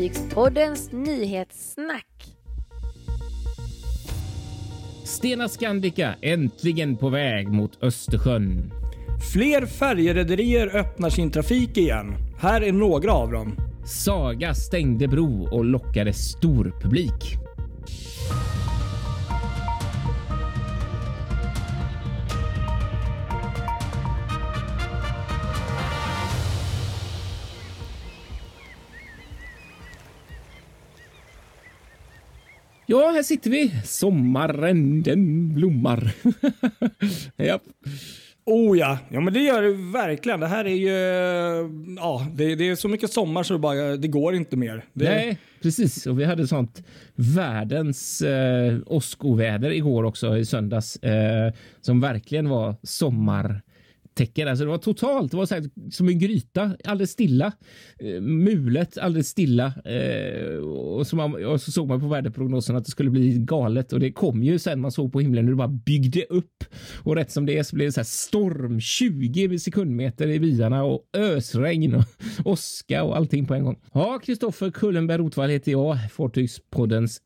Fartygspoddens nyhetssnack. Stena Scandica äntligen på väg mot Östersjön. Fler färjerederier öppnar sin trafik igen. Här är några av dem. Saga stängde bro och lockade stor publik. Ja, här sitter vi. Sommaren den blommar. Japp. Oh ja, ja men det gör det verkligen. Det här är ju, ja det, det är så mycket sommar så det, bara, det går inte mer. Det, Nej, precis. Och vi hade sånt världens eh, åskoväder igår också i söndags eh, som verkligen var sommar täcker. Alltså det var totalt, det var så här, som en gryta, alldeles stilla. Eh, mulet, alldeles stilla. Eh, och, så man, och så såg man på väderprognosen att det skulle bli galet och det kom ju sen man såg på himlen hur det bara byggde upp. Och rätt som det är så blev det så här storm, 20 sekundmeter i byarna och ösregn och åska och allting på en gång. Ja, Kristoffer Kullenberg Rotvall heter jag, Fartygspoddens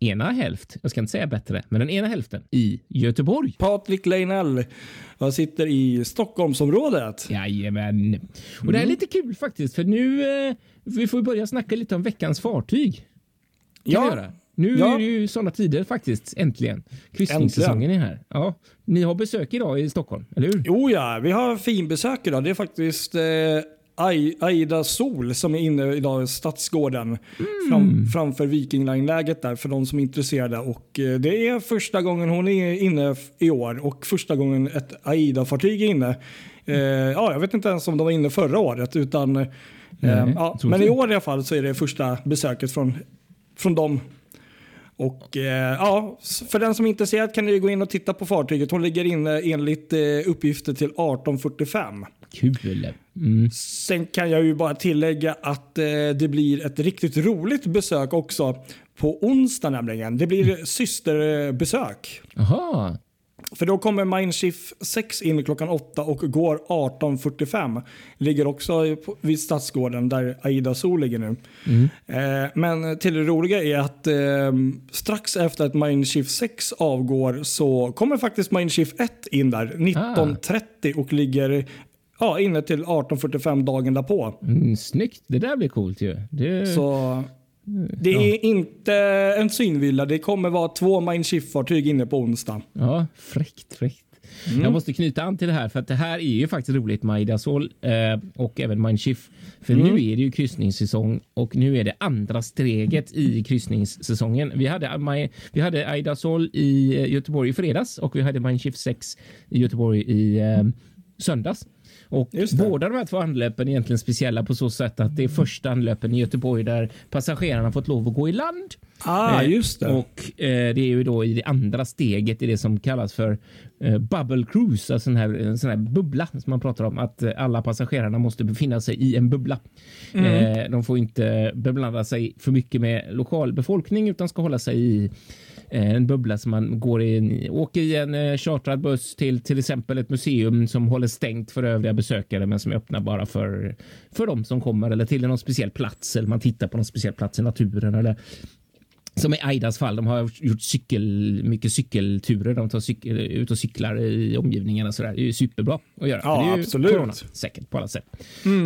ena hälft, jag ska inte säga bättre, men den ena hälften i Göteborg. Patrik Leinell. Jag sitter i Stockholmsområdet. Jajamän. Och det här är lite kul faktiskt, för nu eh, vi får börja snacka lite om veckans fartyg. Kan Ja. göra. Nu Ja. är det ju sådana tider faktiskt, äntligen. Kryssningssäsongen är här. Ja, ni har besök idag i Stockholm, eller hur? Jo ja, vi har finbesök idag. Det är faktiskt eh, Aida Sol som är inne idag i Stadsgården fram, framför Viking Line-läget där för de som är intresserade. Och, eh, det är första gången hon är inne i år och första gången ett Aida-fartyg är inne. Eh, ja, jag vet inte ens om de var inne förra året. Utan, eh, ja, men i år i alla fall så är det första besöket från, från dem. Och eh, ja, för den som är intresserad kan ni gå in och titta på fartyget. Hon ligger inne enligt eh, uppgifter till 1845. Kul. Mm. Sen kan jag ju bara tillägga att eh, det blir ett riktigt roligt besök också på onsdag nämligen. Det blir systerbesök. Jaha, För då kommer Mindshift 6 in klockan 8 och går 18.45. Ligger också vid Stadsgården där Aida Sol ligger nu. Eh, men till det roliga är att eh, strax efter att Mindshift 6 avgår så kommer faktiskt Mindshift 1 in där 19.30 och ligger ja, inne till 18.45 dagen därpå. mm, snyggt. Det där blir coolt ju. Det... Så det är inte en synvilla. Det kommer vara två Mindshift-fartyg inne på onsdag. Ja, fräckt, fräckt. Mm. Jag måste knyta an till det här för att det här är ju faktiskt roligt Maida Sol eh, och även Mindshift. För Mm. nu är det ju kryssningssäsong och nu är det andra steget i kryssningssäsongen. Vi hade, Mi- vi hade Aida Sol i eh, Göteborg i fredags och vi hade Mindshift 6 i Göteborg i eh, söndags. Och båda de här två anlöpen är egentligen speciella på så sätt att det är första anlöpen i Göteborg där passagerarna fått lov att gå i land. Ah, Eh, just det. Och eh, det är ju då i det andra steget i det som kallas för eh, bubble cruise, alltså en, här, en sån här bubbla som man pratar om, att eh, alla passagerarna måste befinna sig i en bubbla. Eh, de får inte beblanda sig för mycket med lokal befolkning utan ska hålla sig i Eh, en bubbla som man går i, åker i en eh, chartrad buss till till exempel ett museum som håller stängt för övriga besökare men som är öppna bara för, för de som kommer eller till någon speciell plats eller man tittar på någon speciell plats i naturen eller som i Aidas fall, de har gjort cykel, mycket cykelturer. De tar cykel, ut och cyklar i omgivningarna. Det är ju superbra att göra. Ja, absolut. corona, säkert på alla sätt.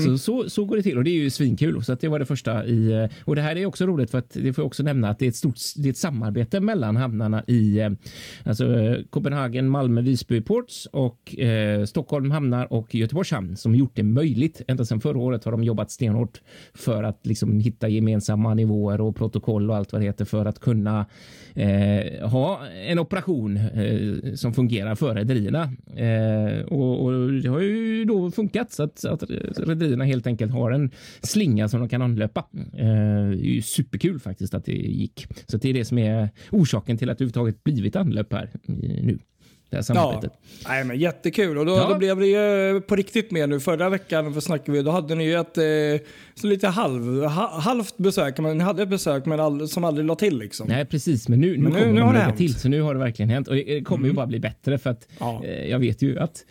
Så, så, så går det till och det är ju svinkul. Så att det var det första i... eh, Och det här är också roligt för att det får jag också nämna att det är ett stort det är ett samarbete mellan hamnarna i eh, alltså, Copenhagen, Malmö, Visby Ports och eh, Stockholm hamnar och Göteborgs hamn som gjort det möjligt. Ända sedan förra året har de jobbat stenhårt för att liksom hitta gemensamma nivåer och protokoll och allt vad det heter för för att kunna eh, ha en operation eh, som fungerar för rederierna. Eh, och, och det har ju då funkat så att, att rederierna helt enkelt har en slinga som de kan anlöpa. Eh, det är ju superkul faktiskt att det gick. Så det är det som är orsaken till att det överhuvudtaget blivit anlöp här eh, nu. Det här samarbetet. Ja, nej, men jättekul. Och då, Ja. då blev det ju på riktigt med nu. Förra veckan för snackade vi, då hade ni ju ett eh, så lite halv, ha, halvt besök. Men ni hade ett besök men all, som aldrig la till liksom. Nej precis, men nu, nu, Men nu- kommer nu har det hänt. till. Så nu har det verkligen hänt. Och det kommer ju bara bli bättre för att Ja. eh, jag vet ju att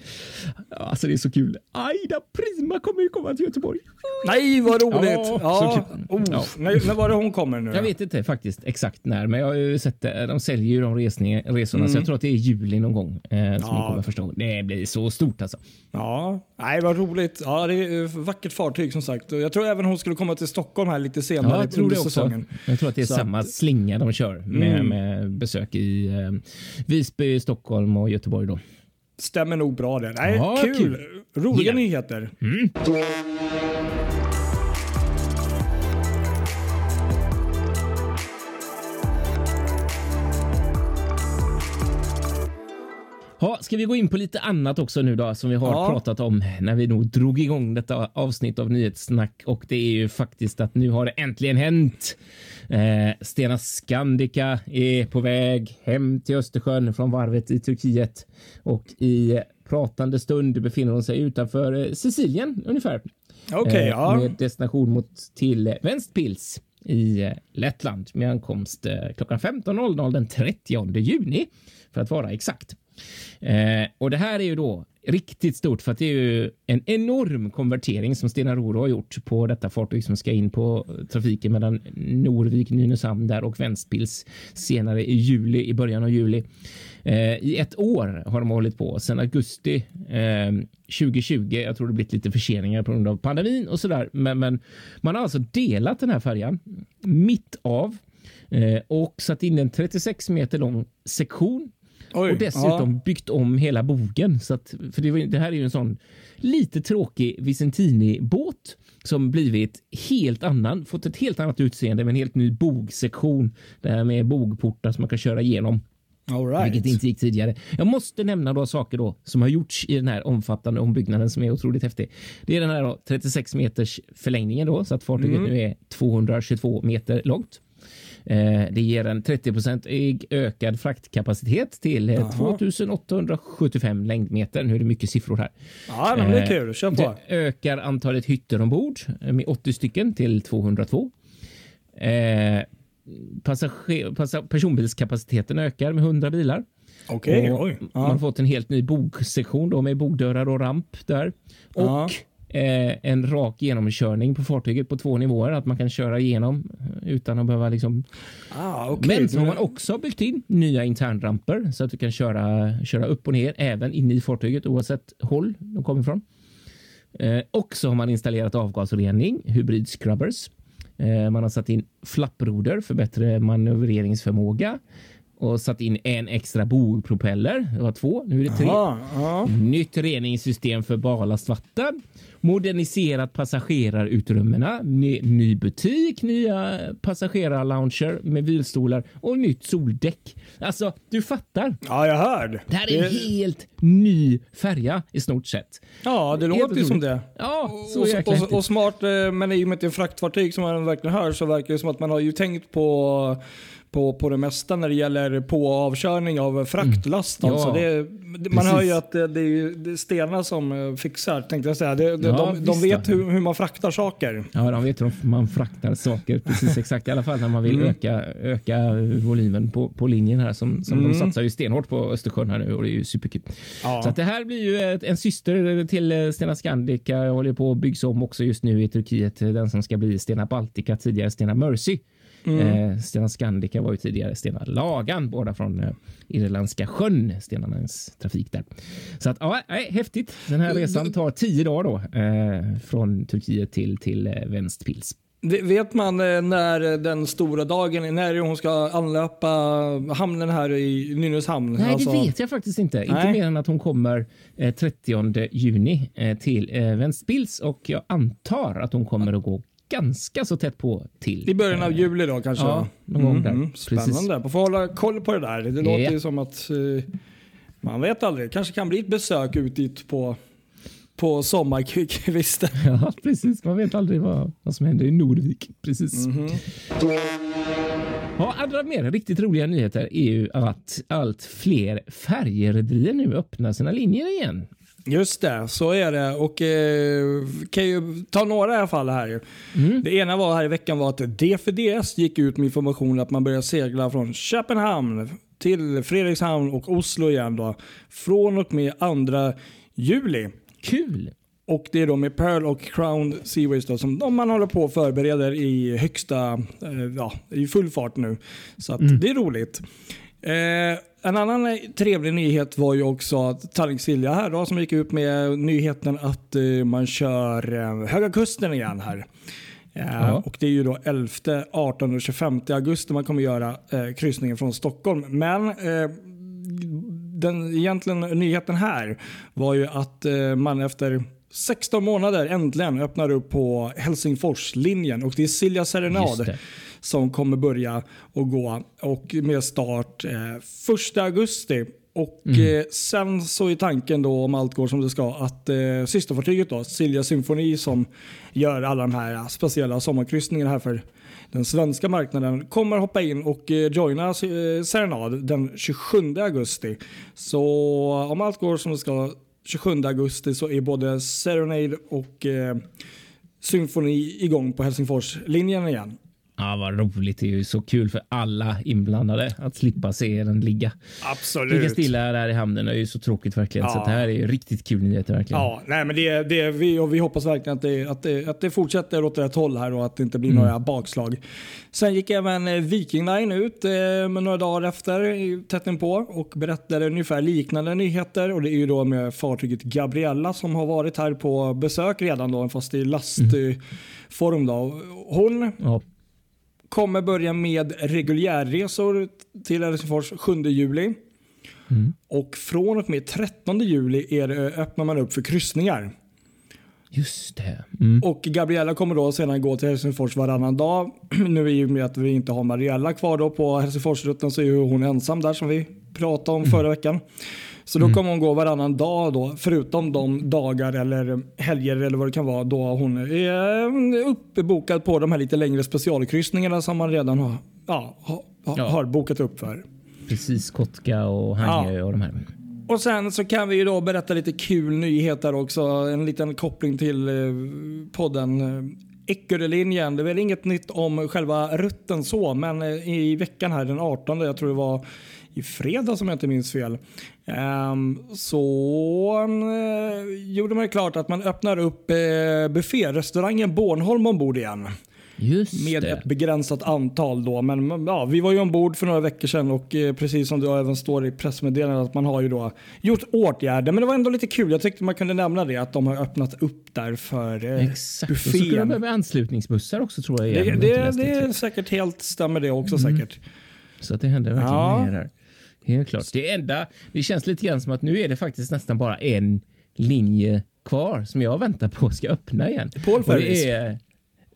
alltså det är så kul. Aida Prima kommer ju komma till Göteborg. Nej vad roligt! Ja, Ja. När, när var det hon kommer nu? Jag vet inte faktiskt exakt när, men jag har ju sett det. De säljer ju de resningar, resorna, så jag tror att det är juli någon gång eh, som Mm. Ja. kommer förstå. Det blir så stort alltså. Ja, nej vad roligt. Ja, det är ett vackert fartyg som sagt. Jag tror även hon skulle komma till Stockholm här lite senare Ja, jag tror under det också. säsongen. Jag tror att det är Så samma att- Mm. slinga de kör med, med besök i eh, Visby, Stockholm och Göteborg då. Stämmer nog bra det. Nej, Ja, kul. kul. Roliga Gillar. nyheter. Ha, ska vi gå in på lite annat också nu då som vi har Ja. pratat om när vi nog drog igång detta avsnitt av nyhetssnack och det är ju faktiskt att nu har det äntligen hänt. Eh, Stena Scandica är på väg hem till Östersjön från varvet i Turkiet och i pratande stund befinner hon sig utanför eh, Sicilien ungefär. Okej, Eh, ja. Med destination mot till Ventspils i eh, Lettland med ankomst klockan 15.00 den 30 juni för att vara exakt. Eh, och det här är ju då riktigt stort för att det är ju en enorm konvertering som Stena Roro har gjort på detta fartyg som ska in på trafiken mellan Norvik, Nynäshamn där och Ventspils senare i juli, i början av juli. Eh, I ett år har de hållit på sedan augusti eh, 2020. Jag tror det blivit lite förseningar på grund av pandemin och sådär. Men, men man har alltså delat den här färjan mitt av eh, och satt in en 36 meter lång sektion Oj, och dessutom byggt om hela bogen. Så att, för det, det här är ju en sån lite tråkig Vicentini-båt som blivit helt annan, fått ett helt annat utseende med en helt ny bogsektion där med bogportar som man kan köra igenom. Ja. All right. Vilket inte gick tidigare. Jag måste nämna då saker då som har gjorts i den här omfattande ombyggnaden som är otroligt häftig. Det är den här då, 36 meters förlängningen då så att fartyget Mm. nu är 222 meter långt. Eh, det ger en 30% ökad fraktkapacitet till eh, Jaha. 2875 längdmeter. Nu är det mycket siffror här. Ja, men det är Eh, kul. Kör på. Det ökar antalet hytter ombord med 80 stycken till 202. Eh, passager, passa, personbilskapaciteten ökar med 100 bilar. Okej, oj. Man har fått en helt ny bogsektion då med bogdörrar och ramp där. Och Ja. Eh, en rak genomkörning på fartyget på två nivåer. Att man kan köra igenom eh, utan att behöva liksom. Ah, okej. Men så har man också byggt in nya internramper så att du kan köra, köra upp och ner även inne i fartyget oavsett håll de kommer ifrån. Eh, och så har man installerat avgasrening, hybrid scrubbers. Eh, man har satt in flapproder för bättre manövreringsförmåga och satt in en extra bogpropeller. Det var två, nu är det tre. Ja, ja. Nytt reningssystem för barlastvatten. Moderniserat passagerarutrymmena. Ny, ny butik, nya passagerarlounger med vilstolar och nytt soldäck. Alltså, du fattar. ja, jag hör. Det här är en helt ny färja i stort sett. Ja, det Helt låter ju som det. Ja, så och, jäkla och, och smart, eh, men i och med att det är fraktfartyg som man verkligen hör så verkar det som att man har ju tänkt på på, på det mesta när det gäller på och avkörning av fraktlast. Mm. Alltså Ja, det, det, man hör ju att det, det är Stena som eh, fixar, tänkte jag säga. Det, det, Ja, de, de vet hur, hur man fraktar saker. Ja, de vet hur man fraktar saker. Precis exakt. I alla fall när man vill Mm. öka, öka volymen på, på linjen här. Som, som Mm. De satsar ju stenhårt på Östersjön här nu och det är ju superkul. Ja. Så att det här blir ju ett, en syster till eh, Stena Scandica. Jag håller på att byggs om också just nu i Turkiet. Den som ska bli Stena Baltica, tidigare Stena Mercy. Mm. Eh, Stena Scandica var ju tidigare Stena Lagan, båda från eh, Irländska sjön, Stena Lines trafik där. Så att ja, nej, häftigt. Den här resan tar tio dagar då eh, från Turkiet till till eh, Ventspils. Vet man eh, när den stora dagen är, när hon ska anlöpa hamnen här i Nynäshamn? Nej, Alltså- det vet jag faktiskt inte. Inte Nej. mer än att hon kommer eh, 30 juni eh, till eh, Ventspils och jag antar att hon kommer att gå ganska så tätt på till. I början av juli då kanske? Ja, någon gång där. Mhm, Precis. Spännande. Man får hålla koll på det där. Det låter ju som att eh, man vet aldrig. kanske kan bli ett besök ut dit på, på sommarkvisten. Ja, precis. Man vet aldrig vad, vad som händer i Norvik. Precis. Mhm. Ja, andra mer riktigt roliga nyheter är ju att allt fler färjerederier nu öppnar sina linjer igen. Just det, så är det. Och eh, kan ju ta några i alla fall här. Mm. Det ena var här i veckan var att DFDS gick ut med information att man börjar segla från Köpenhamn till Fredrikshamn och Oslo igen då. Från och med 2 juli. Kul! Och det är då med Pearl och Crown Seaways då, som de man håller på och förbereder i högsta, eh, ja, i full fart nu. Så att det är roligt. Eh, en annan trevlig nyhet var ju också att Tallink Silja här då, som gick ut med nyheten att eh, man kör eh, Höga Kusten igen här. Eh. Och Det är ju då 11, 18 och 25 augusti man kommer göra eh, kryssningen från Stockholm. Men eh, den egentligen nyheten här var ju att eh, man efter 16 månader äntligen öppnar upp på Helsingforslinjen och det är Silja Serenad. Som kommer börja och gå och med start eh, 1 augusti. Och Mm. eh, sen så är tanken då om allt går som det ska att eh, systerfartyget då, Silja Symphony som gör alla de här speciella sommarkryssningarna här för den svenska marknaden kommer hoppa in och eh, joina eh, Serenad den 27 augusti. Så om allt går som det ska 27 augusti så är både Serenade och eh, Symphony igång på Helsingforslinjen igen. Ja, vad roligt. Det är ju så kul för alla inblandade att slippa se den ligga. Absolut. Ligga stilla där i hamnen är ju så tråkigt verkligen. Så Ja. att det här är ju riktigt kul nyheter verkligen. Ja, nej, men det, det, vi, och vi hoppas verkligen att det, att, det, att det fortsätter åt rätt håll här och att det inte blir Mm. några bakslag. Sen gick även eh, Viking Line ut eh, några dagar efter, tätt på och berättade ungefär liknande nyheter. Och Det är ju då med fartyget Gabriella som har varit här på besök redan då, fast i lastform. Då. Hon Ja. Kommer börja med reguljärresor till Helsingfors 7 juli. Mm. Och från och med 13 juli är det, öppnar man upp för kryssningar. Just det. Mm. Och Gabriella kommer då sedan gå till Helsingfors varannan dag. Nu i och med att vi inte har Mariella kvar då på Helsingforsrutten så är ju hon ensam där som vi pratade om förra veckan. Så då kommer hon gå varannan dag då, förutom de dagar eller helger eller vad det kan vara då hon är uppbokad på de här lite längre specialkryssningarna som man redan har, ja, ha, ha, Ja. har bokat upp för. Precis, Kotka och Hangö och de här. Och sen så kan vi ju då berätta lite kul nyheter också. En liten koppling till eh, podden eh, Eckerölinjen. Det är väl inget nytt om själva rutten så, men eh, i veckan här den 18, jag tror det var i fredag som jag inte minns fel, ehm, så eh, gjorde man ju klart att man öppnar upp bufférestaurangen Bornholm ombord igen. Just Med det. ett begränsat antal då. Men ja, vi var ju ombord för några veckor sedan och eh, precis som det även står i pressmeddelandet att man har ju då gjort åtgärder. Men det var ändå lite kul. Jag tyckte man kunde nämna det att de har öppnat upp där för eh, Exakt. Och så skulle de buffén. behöva anslutningsbussar också tror jag. Det, igen, det, läste det är säkert helt, stämmer det också säkert. Så att det händer verkligen Ja. mer där. Helt klart. Det enda, det känns lite grann som att nu är det faktiskt nästan bara en linje kvar som jag väntar på ska öppna igen. Paul Och Ferries.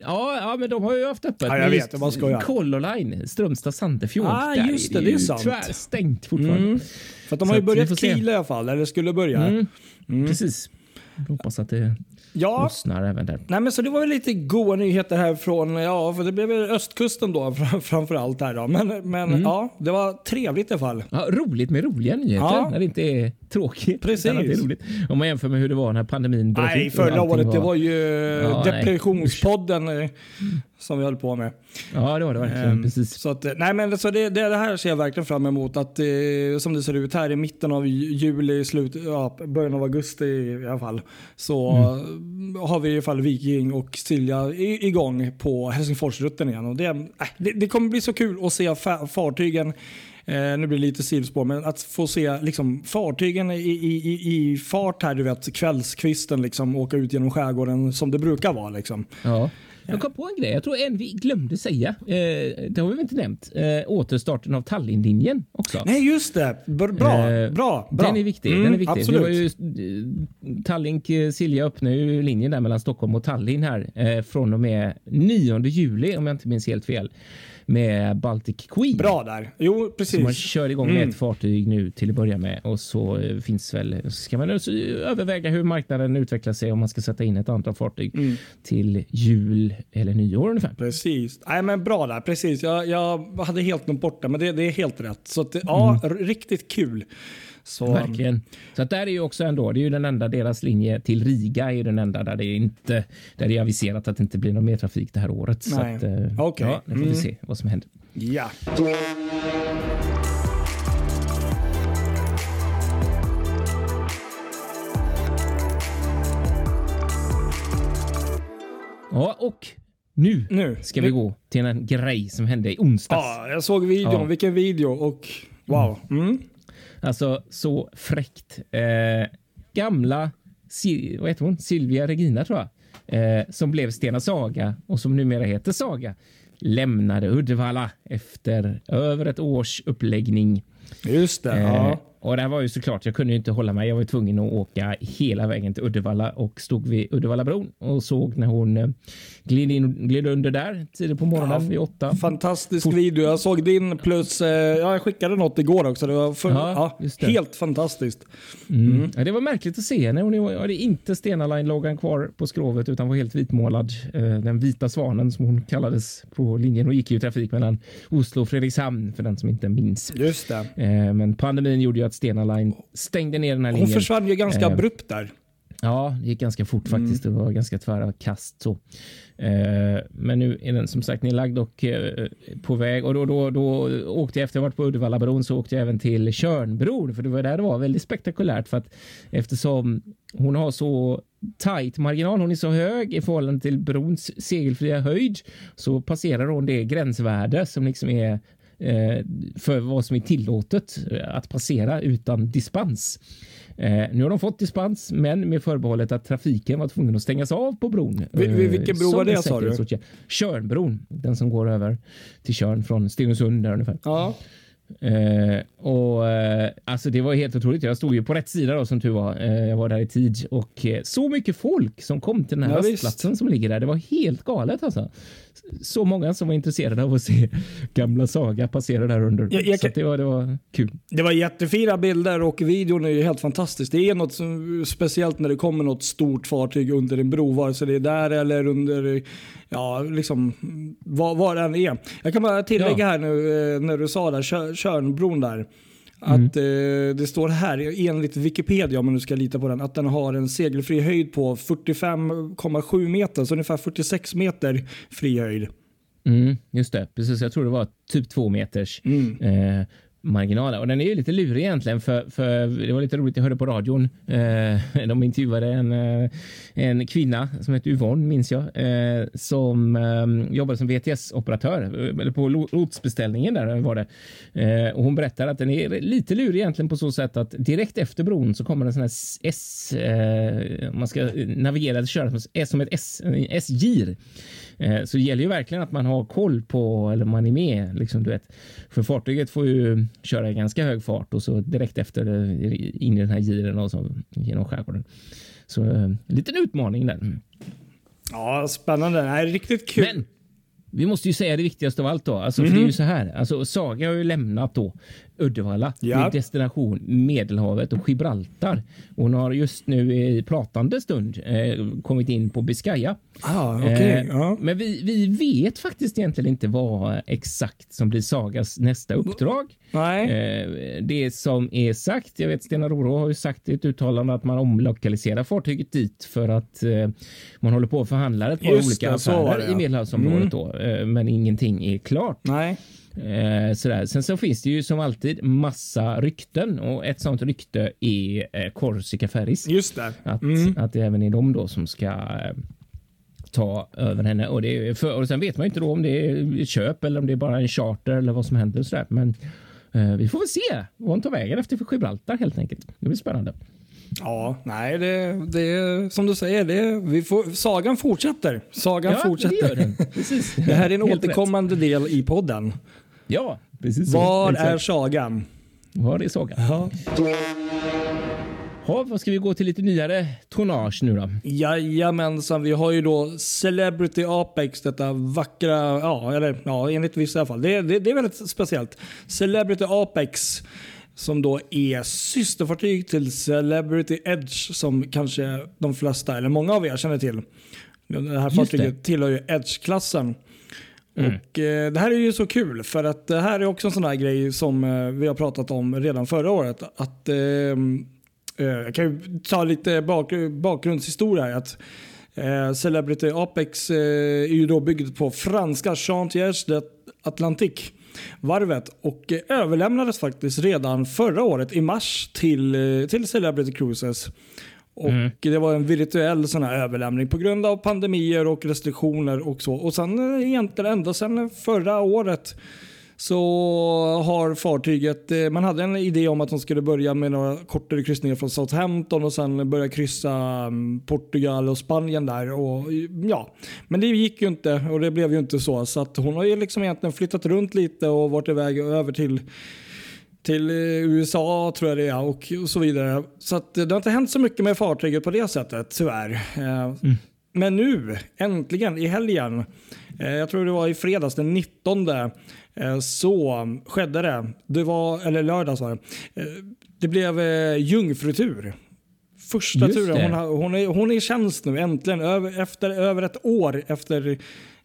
Ja, ja, men de har ju haft öppet. Ja, jag vet, bara skojar. Color Line, Strömstad Sandefjord. Ah, just det, ju det är sant. Tyvärr stängt fortfarande. Mm. För att de har ju börjat kila i alla fall, eller skulle börja. Mm. Precis. Jag hoppas att det Ja, lossnar även där. Nej, men så det var väl lite goda nyheter här från, ja, för det blev östkusten då fram- framför allt här då. Men, men Mm. ja, det var trevligt i alla fall. Ja, roligt med roliga nyheter Ja. när det inte är tråkigt. Precis. utan Det är roligt. Om man jämför med hur det var när pandemin bröt Nej, ut förra året det var ju Ja, nej. depressionspodden eh, som vi höll på med. Ja, det var det verkligen. Ehm, Precis. Så att, eh, nej, men så det, det här ser jag verkligen fram emot. Att, eh, som det ser ut här i mitten av juli, slut, ja, början av augusti i alla fall. Så Mm. har vi i alla fall Viking och Silja i- igång på Helsingforsrutten igen. Och det, äh, det, det kommer bli så kul att se fa- fartygen Eh, nu blir det lite sidospår, men att få se liksom, fartygen i, i, i, i fart här, du vet kvällskvisten, liksom, åka ut genom skärgården som det brukar vara. Liksom. Ja. Jag kom på en grej. Jag tror en vi glömde säga. Eh, det har vi väl inte nämnt. Eh, återstarten av Tallinnlinjen också. Nej, just det. Br- Bra, Eh, bra, bra. Den är viktig. Mm, den är viktig. Absolut. Det var ju, eh, Tallink eh, Silja öppnar ju linjen där mellan Stockholm och Tallinn här eh, från och med 9 juli om jag inte minns helt fel. Med Baltic Queen. Bra där. Jo, precis. Så man kör igång med ett fartyg nu till att börja med och så eh, finns väl ska man också överväga hur marknaden utvecklar sig om man ska sätta in ett antal fartyg till jul eller nyår ungefär. Precis. Nej, men bra där. Precis. Jag, jag hade helt glömt bort det, men det, det är helt rätt. Så att, ja, r- riktigt kul. Så, Verkligen. Så att där är ju också ändå, det är ju den enda, deras linje till Riga är ju den enda där det är inte, där det är aviserat att det inte blir någon mer trafik det här året. Så Nej. att, eh, Okej. ja, nu får vi se vad som händer. Ja. Ja, och nu Nu. ska vi gå till en grej som hände i onsdags. Ja, jag såg videon. Ja. Vilken video och wow. Mm. Alltså så fräckt. Eh, gamla, Sil- vad heter hon? Silvia Regina tror jag. Eh, som blev Stena Saga och som numera heter Saga lämnade Uddevalla efter över ett års uppläggning. Just det. Eh, Ja. Och det här var ju såklart, jag kunde ju inte hålla mig. Jag var tvungen att åka hela vägen till Uddevalla och stod vid Uddevallabron och såg när hon eh, gled, in, gled under där tidigt på morgonen Ja, vid åtta. Fantastisk video. Jag såg din plus, eh, ja, jag skickade något igår också. Det var för, Ja, ja, helt fantastiskt. Mm. Ja, det var märkligt att se när hon hade inte Stena Line-loggan kvar på skrovet utan var helt vitmålad. Eh, Den vita svanen som hon kallades på linjen och gick ju i trafik mellan Oslo och Fredrikshamn för den som inte minns. Just det. Eh, Men pandemin gjorde ju att Stena Line stängde ner den här Hon linjen. försvann ju ganska Eh, abrupt där. Ja, det gick ganska fort faktiskt. Det var ganska tvära kast så. Eh, men nu är den som sagt nedlagd och eh, på väg och då, då, då åkte jag efter ha varit på Uddevallabron så åkte jag även till Tjörnbron för det var där det var väldigt spektakulärt för att eftersom hon har så tight marginal, hon är så hög i förhållande till brons segelfria höjd så passerar hon det gränsvärde som liksom är för vad som är tillåtet eh, att passera utan dispens. Eh, nu har de fått dispens, men med förbehållet att trafiken var tvungen att stängas av på bron. Vi- vi- eh, vilken bro var det, sa du? Tjörnbron, den som går över till Tjörn från Stenungsund där ungefär. Ja. Eh, och eh, alltså det var helt otroligt. Jag stod ju på rätt sida då som tur var. Eh, jag var där i tid och eh, så mycket folk som kom till den här Ja, rastplatsen som ligger där. Det var helt galet alltså. Så många som var intresserade av att se gamla Saga passera där under. Jag- jag så det, var, det var kul. Det var jättefina bilder och videon är ju helt fantastisk. Det är något som, speciellt när det kommer något stort fartyg under en bro, vare sig det är där eller under, ja liksom var, var den är. Jag kan bara tillägga Ja. här nu eh, när du sa där, Tjörnbron där. Att eh, det står här enligt Wikipedia, om man nu ska lita på den, att den har en segelfri höjd på 45,7 meter, så ungefär 46 meter fri höjd. Mm, just det, precis. Jag tror det var typ två meters Mm. eh, marginaler. Och den är ju lite lurig egentligen för, för det var lite roligt. Jag hörde på radion. Eh, de intervjuade en, eh, en kvinna som heter Yvonne minns jag eh, som eh, jobbade som VTS-operatör eh, eller på lotsbeställningen där var det. Eh, och hon berättar att den är lite lurig egentligen på så sätt att direkt efter bron så kommer en sån här S, eh, man ska eh, navigera eller köra som, som ett S, en S-gir. Eh, Så det gäller ju verkligen att man har koll på eller man är med. Liksom, du vet. För fartyget får ju köra i ganska hög fart och så direkt efter eh, in i den här giren och så genom skärgården. Så eh, en liten utmaning där. Ja, spännande. Nej, riktigt kul. Men vi måste ju säga det viktigaste av allt då. Alltså, för det är ju så här. Alltså, Saga har ju lämnat då Uddevalla Ja. med destination Medelhavet och Gibraltar. Hon har just nu i pratande stund eh, kommit in på Biscaya. Ah, okej. Eh, ja. Men vi, vi vet faktiskt egentligen inte vad exakt som blir Sagas nästa uppdrag. Nej. Eh, det som är sagt, jag vet Stena Roro har ju sagt i ett uttalande att man omlokaliserar fartyget dit för att eh, man håller på att förhandla ett par Just olika det, affärer i Medelhavsområdet då, eh, men ingenting är klart. Nej. Eh, sådär. Sen så finns det ju som alltid massa rykten och ett sånt rykte är eh, Corsica Ferris. Just det. Att, Mm. att det även är de då som ska eh, ta över henne. Och, det är för, och sen vet man ju inte då om det är köp eller om det är bara en charter eller vad som händer. Sådär. Men eh, vi får väl se vad hon tar vägen efter för Gibraltar helt enkelt. Det blir spännande. Ja, nej, det, det som du säger, det, vi får, sagan fortsätter. Sagan ja, fortsätter. det. Precis. Det här är en Helt återkommande del i podden. Ja, precis. Var är sagan? Var är sagan? Ja. Ha, vad ska vi gå till lite nyare tonnage nu då? Jajamensan, vi har ju då Celebrity Apex, detta vackra, ja, eller ja, enligt vissa i alla fall. Det, det, det är väldigt speciellt. Celebrity Apex som då är systerfartyg till Celebrity Edge som kanske de flesta, eller många av er känner till. Det här fartyget tillhör ju Edge-klassen. Mm. Och eh, Det här är ju så kul för att det här är också en sån här grej som eh, vi har pratat om redan förra året. Att eh, Eh, jag kan ju ta lite bak, bakgrundshistoria. Här, att, eh, Celebrity Apex eh, är ju då byggd på franska Chantiers de Atlantique varvet och överlämnades faktiskt redan förra året i mars till, eh, till Celebrity Cruises. Och mm. Det var en virtuell sån här överlämning på grund av pandemier och restriktioner och så. Och sen egentligen ända sedan förra året så har fartyget, eh, man hade en idé om att de skulle börja med några kortare kryssningar från Southampton och sen börja kryssa mm, Portugal och Spanien där. Och, ja. Men det gick ju inte och det blev ju inte så. Så att hon har ju liksom egentligen flyttat runt lite och varit iväg över till till eh, USA tror jag det är och, och så vidare. Så att det har inte hänt så mycket med fartyget på det sättet tyvärr. Eh, mm. Men nu, äntligen i helgen, jag tror det var i fredags den 19 Eh, så skedde det. Det var, eller lördags var det. Eh, det blev eh, jungfrutur. Första Just turen. Hon, hon, är, hon är i tjänst nu äntligen. Över, efter över ett år efter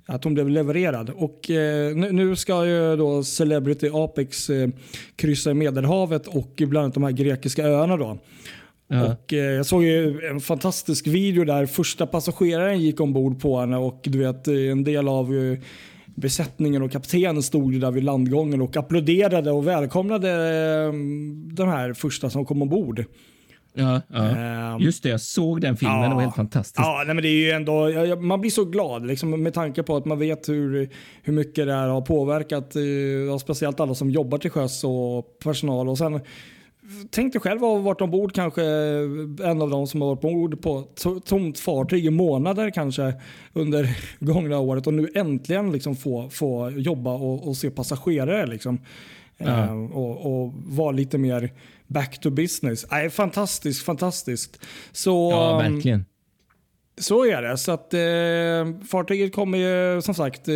att hon blev levererad. Och eh, nu ska ju då Celebrity Apex eh, kryssa i Medelhavet och bland annat de här grekiska öarna. Då. Ja. Och, eh, jag såg en fantastisk video där första passageraren gick ombord på henne och du vet en del av besättningen och kaptenen stod där vid landgången och applåderade och välkomnade eh, den här första som kom ombord. Ja, ja. Um, just det. Jag såg den filmen. Ja, det var helt fantastiskt. Ja, nej, men det är ju ändå, man blir så glad liksom, med tanke på att man vet hur, hur mycket det här har påverkat. Eh, speciellt alla som jobbar till sjöss och personal. Och sen Tänk dig själv att ha varit ombord kanske en av de som har varit ombord på tomt fartyg i månader kanske under gångna året och nu äntligen liksom få, få jobba och, och se passagerare. Liksom. Ja. Eh, och, och vara lite mer back to business. Äh, fantastiskt, fantastiskt. Så, ja, verkligen. Så är det. Så att, eh, fartyget kommer ju som sagt eh,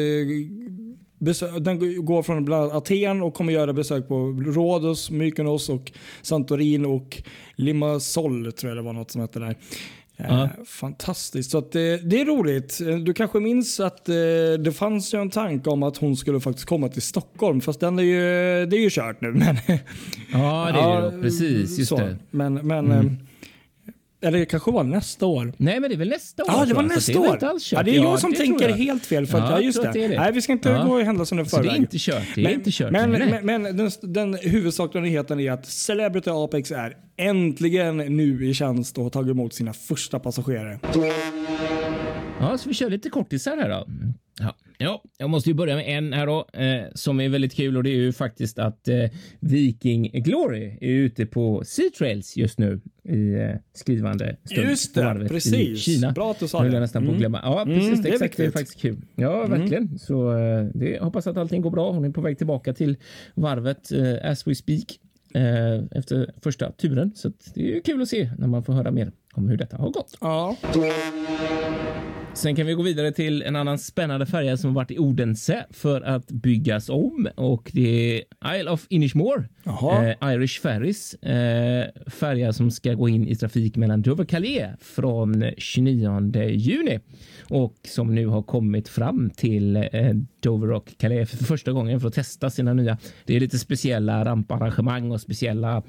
den går från bland Aten och kommer göra besök på Rhodos, Mykonos och Santorin och Limassol tror jag det var något som hette där. Uh. Fantastiskt. Så det, det, är roligt. Du kanske minns att eh, det fanns ju en tanke om att hon skulle faktiskt komma till Stockholm. Fast den är ju, det är ju kört nu. Men, ja, det är det. Precis. Just så. det. Men, men mm. Eller det kanske var nästa år. Nej, men det är väl nästa år? Ja, det var nästa år. Det är, ja, det är jag som tänker jag. helt fel. För ja, just det. det. Nej, vi ska inte ja. gå händelserna i förväg. Så det är inte kört. Det är men, inte kört. Men, men, men den, den huvudsakliga nyheten är att Celebrity Apex är äntligen nu i tjänst och har tagit emot sina första passagerare. Ja, så vi kör lite kortisar här då. Ja. ja, jag måste ju börja med en här då eh, som är väldigt kul och det är ju faktiskt att eh, Viking Glory är ute på Sea Trails just nu i eh, skrivande stund. Just det, precis. I Kina. Bra att du sa det. Jag nästan mm. på att glömma. Ja, precis. Mm, det, är exakt, det är faktiskt kul. Ja, mm. verkligen. Mm. Så eh, det, hoppas att allting går bra. Hon är på väg tillbaka till varvet eh, as we speak eh, efter första turen. Så det är kul att se när man får höra mer om hur detta har gått. Ja. Sen kan vi gå vidare till en annan spännande färja som varit i Odense för att byggas om och det är Isle of Inishmore, eh, Irish Ferries, eh, färja som ska gå in i trafik mellan Dover Calais från 29 juni och som nu har kommit fram till eh, Dover och Calais för första gången för att testa sina nya. Det är lite speciella ramparrangemang och speciella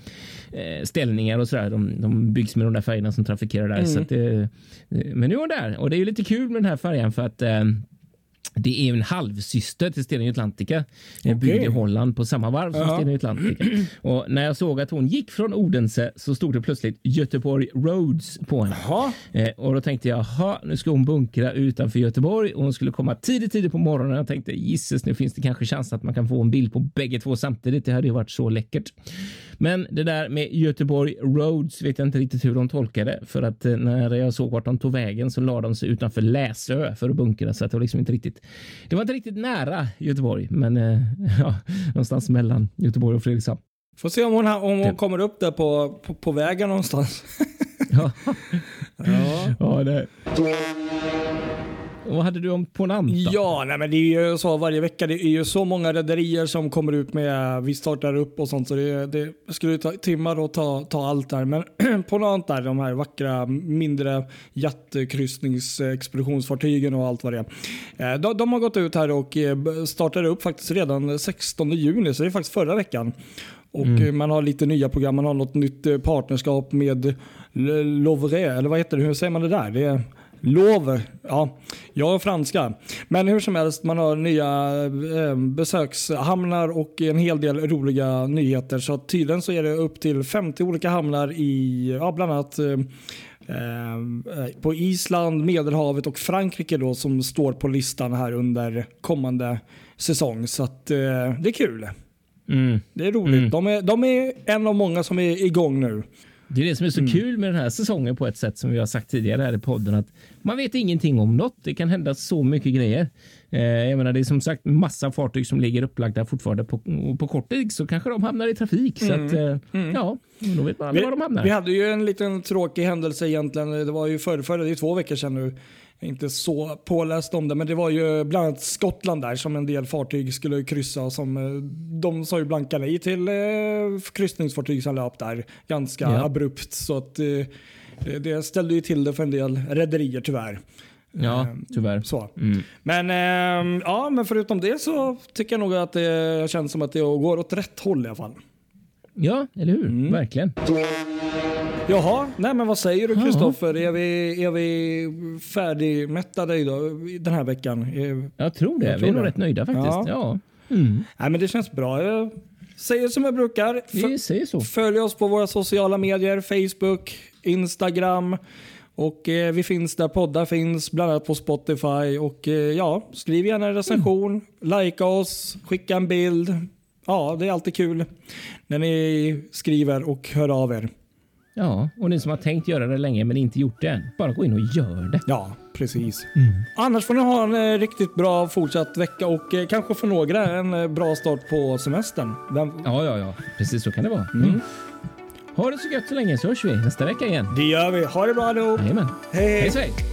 eh, ställningar och så där. De, de byggs med de där färgerna som trafikerar där. Mm. Så att, eh, men nu är hon där och det är lite kul med den här färjan för att eh, det är en halvsyster till Stena Atlantica. Okay. Byggd i Holland på samma varv som -huh. Stena Atlantica. Och när jag såg att hon gick från Odense så stod det plötsligt Göteborg Roads på henne. Eh, och då tänkte jag, jaha, nu ska hon bunkra utanför Göteborg och hon skulle komma tidigt, tidigt på morgonen. Jag tänkte, gisses, nu finns det kanske chans att man kan få en bild på bägge två samtidigt. Det hade ju varit så läckert. Men det där med Göteborg Roads vet jag inte riktigt hur de tolkade för att eh, när jag såg vart de tog vägen så la de sig utanför Läsö för att bunkra så att det var liksom inte riktigt. Det var inte riktigt nära Göteborg, men eh, ja, någonstans mellan Göteborg och Fredrikshamn. Får se om hon, om hon kommer upp där på, på, på vägen någonstans. Ja, ja. ja det. Vad hade du om Ponanta? Ja, nej, men det är ju så varje vecka. Det är ju så många rederier som kommer ut med vi startar upp och sånt. Så det, det skulle ta timmar att ta, ta allt där. Men där, de här vackra mindre jättekryssningsexpeditionsfartygen och allt vad det är. Eh, De, de har gått ut här och eh, startade upp faktiskt redan 16 juni, så det är faktiskt förra veckan. Och eh, man har lite nya program. Man har något nytt partnerskap med Lovre, eller vad heter det? Hur säger man det där? Det är Lover. Ja, jag är franska. Men hur som helst, man har nya eh, besökshamnar och en hel del roliga nyheter. Så tydligen så är det upp till 50 olika hamnar i ja, bland annat eh, eh, på Island, Medelhavet och Frankrike då som står på listan här under kommande säsong. Så att, eh, det är kul. Mm. Det är roligt. De, är, de är en av många som är igång nu. Det är det som är så Mm. kul med den här säsongen på ett sätt som vi har sagt tidigare här i podden. att Man vet ingenting om något. Det kan hända så mycket grejer. Eh, jag menar, det är som sagt massa fartyg som ligger upplagda fortfarande på, på kort tid så kanske de hamnar i trafik. Så att, eh, ja, då vet man aldrig var de hamnar. Mm. Vi hade ju en liten tråkig händelse egentligen. Det var ju förr, förr det är två veckor sedan nu. Inte så påläst om det, men det var ju bland annat Skottland där som en del fartyg skulle kryssa. Som, eh, de sa ju blanka nej till eh, kryssningsfartyg som löp där ganska Ja. abrupt. Så att, eh, det- det ställde ju till det för en del rederier tyvärr. Ja, tyvärr. Så. Mm. Men, eh, ja, men förutom det så tycker jag nog att det känns som att det går åt rätt håll i alla fall. Ja, eller hur? Mm. Verkligen. Jaha, nej men vad säger du. Kristoffer? Är vi, är vi färdigmättade idag, den här veckan? Är, Jag tror det. Jag vi tror är nog rätt nöjda faktiskt. Ja. Ja. Mm. nej men det känns bra. Jag säger som jag brukar. Vi säger så. följ oss på våra sociala medier. Facebook, Instagram. Och eh, vi finns där poddar finns, bland annat på Spotify. Och eh, ja, skriv gärna en recension, likea oss, skicka en bild. Ja, det är alltid kul när ni skriver och hör av er. Ja, och ni som har tänkt göra det länge men inte gjort det än. Bara gå in och gör det. Ja, precis. Annars får ni ha en eh, riktigt bra fortsatt vecka och eh, kanske för några en eh, bra start på semestern. Vem, Ja, ja, ja. Precis så kan det vara. Mm. Ha det så gött så länge så hörs vi nästa vecka igen. Det gör vi. Ha det bra allihop. Jajamän. Hej, hej. Hej!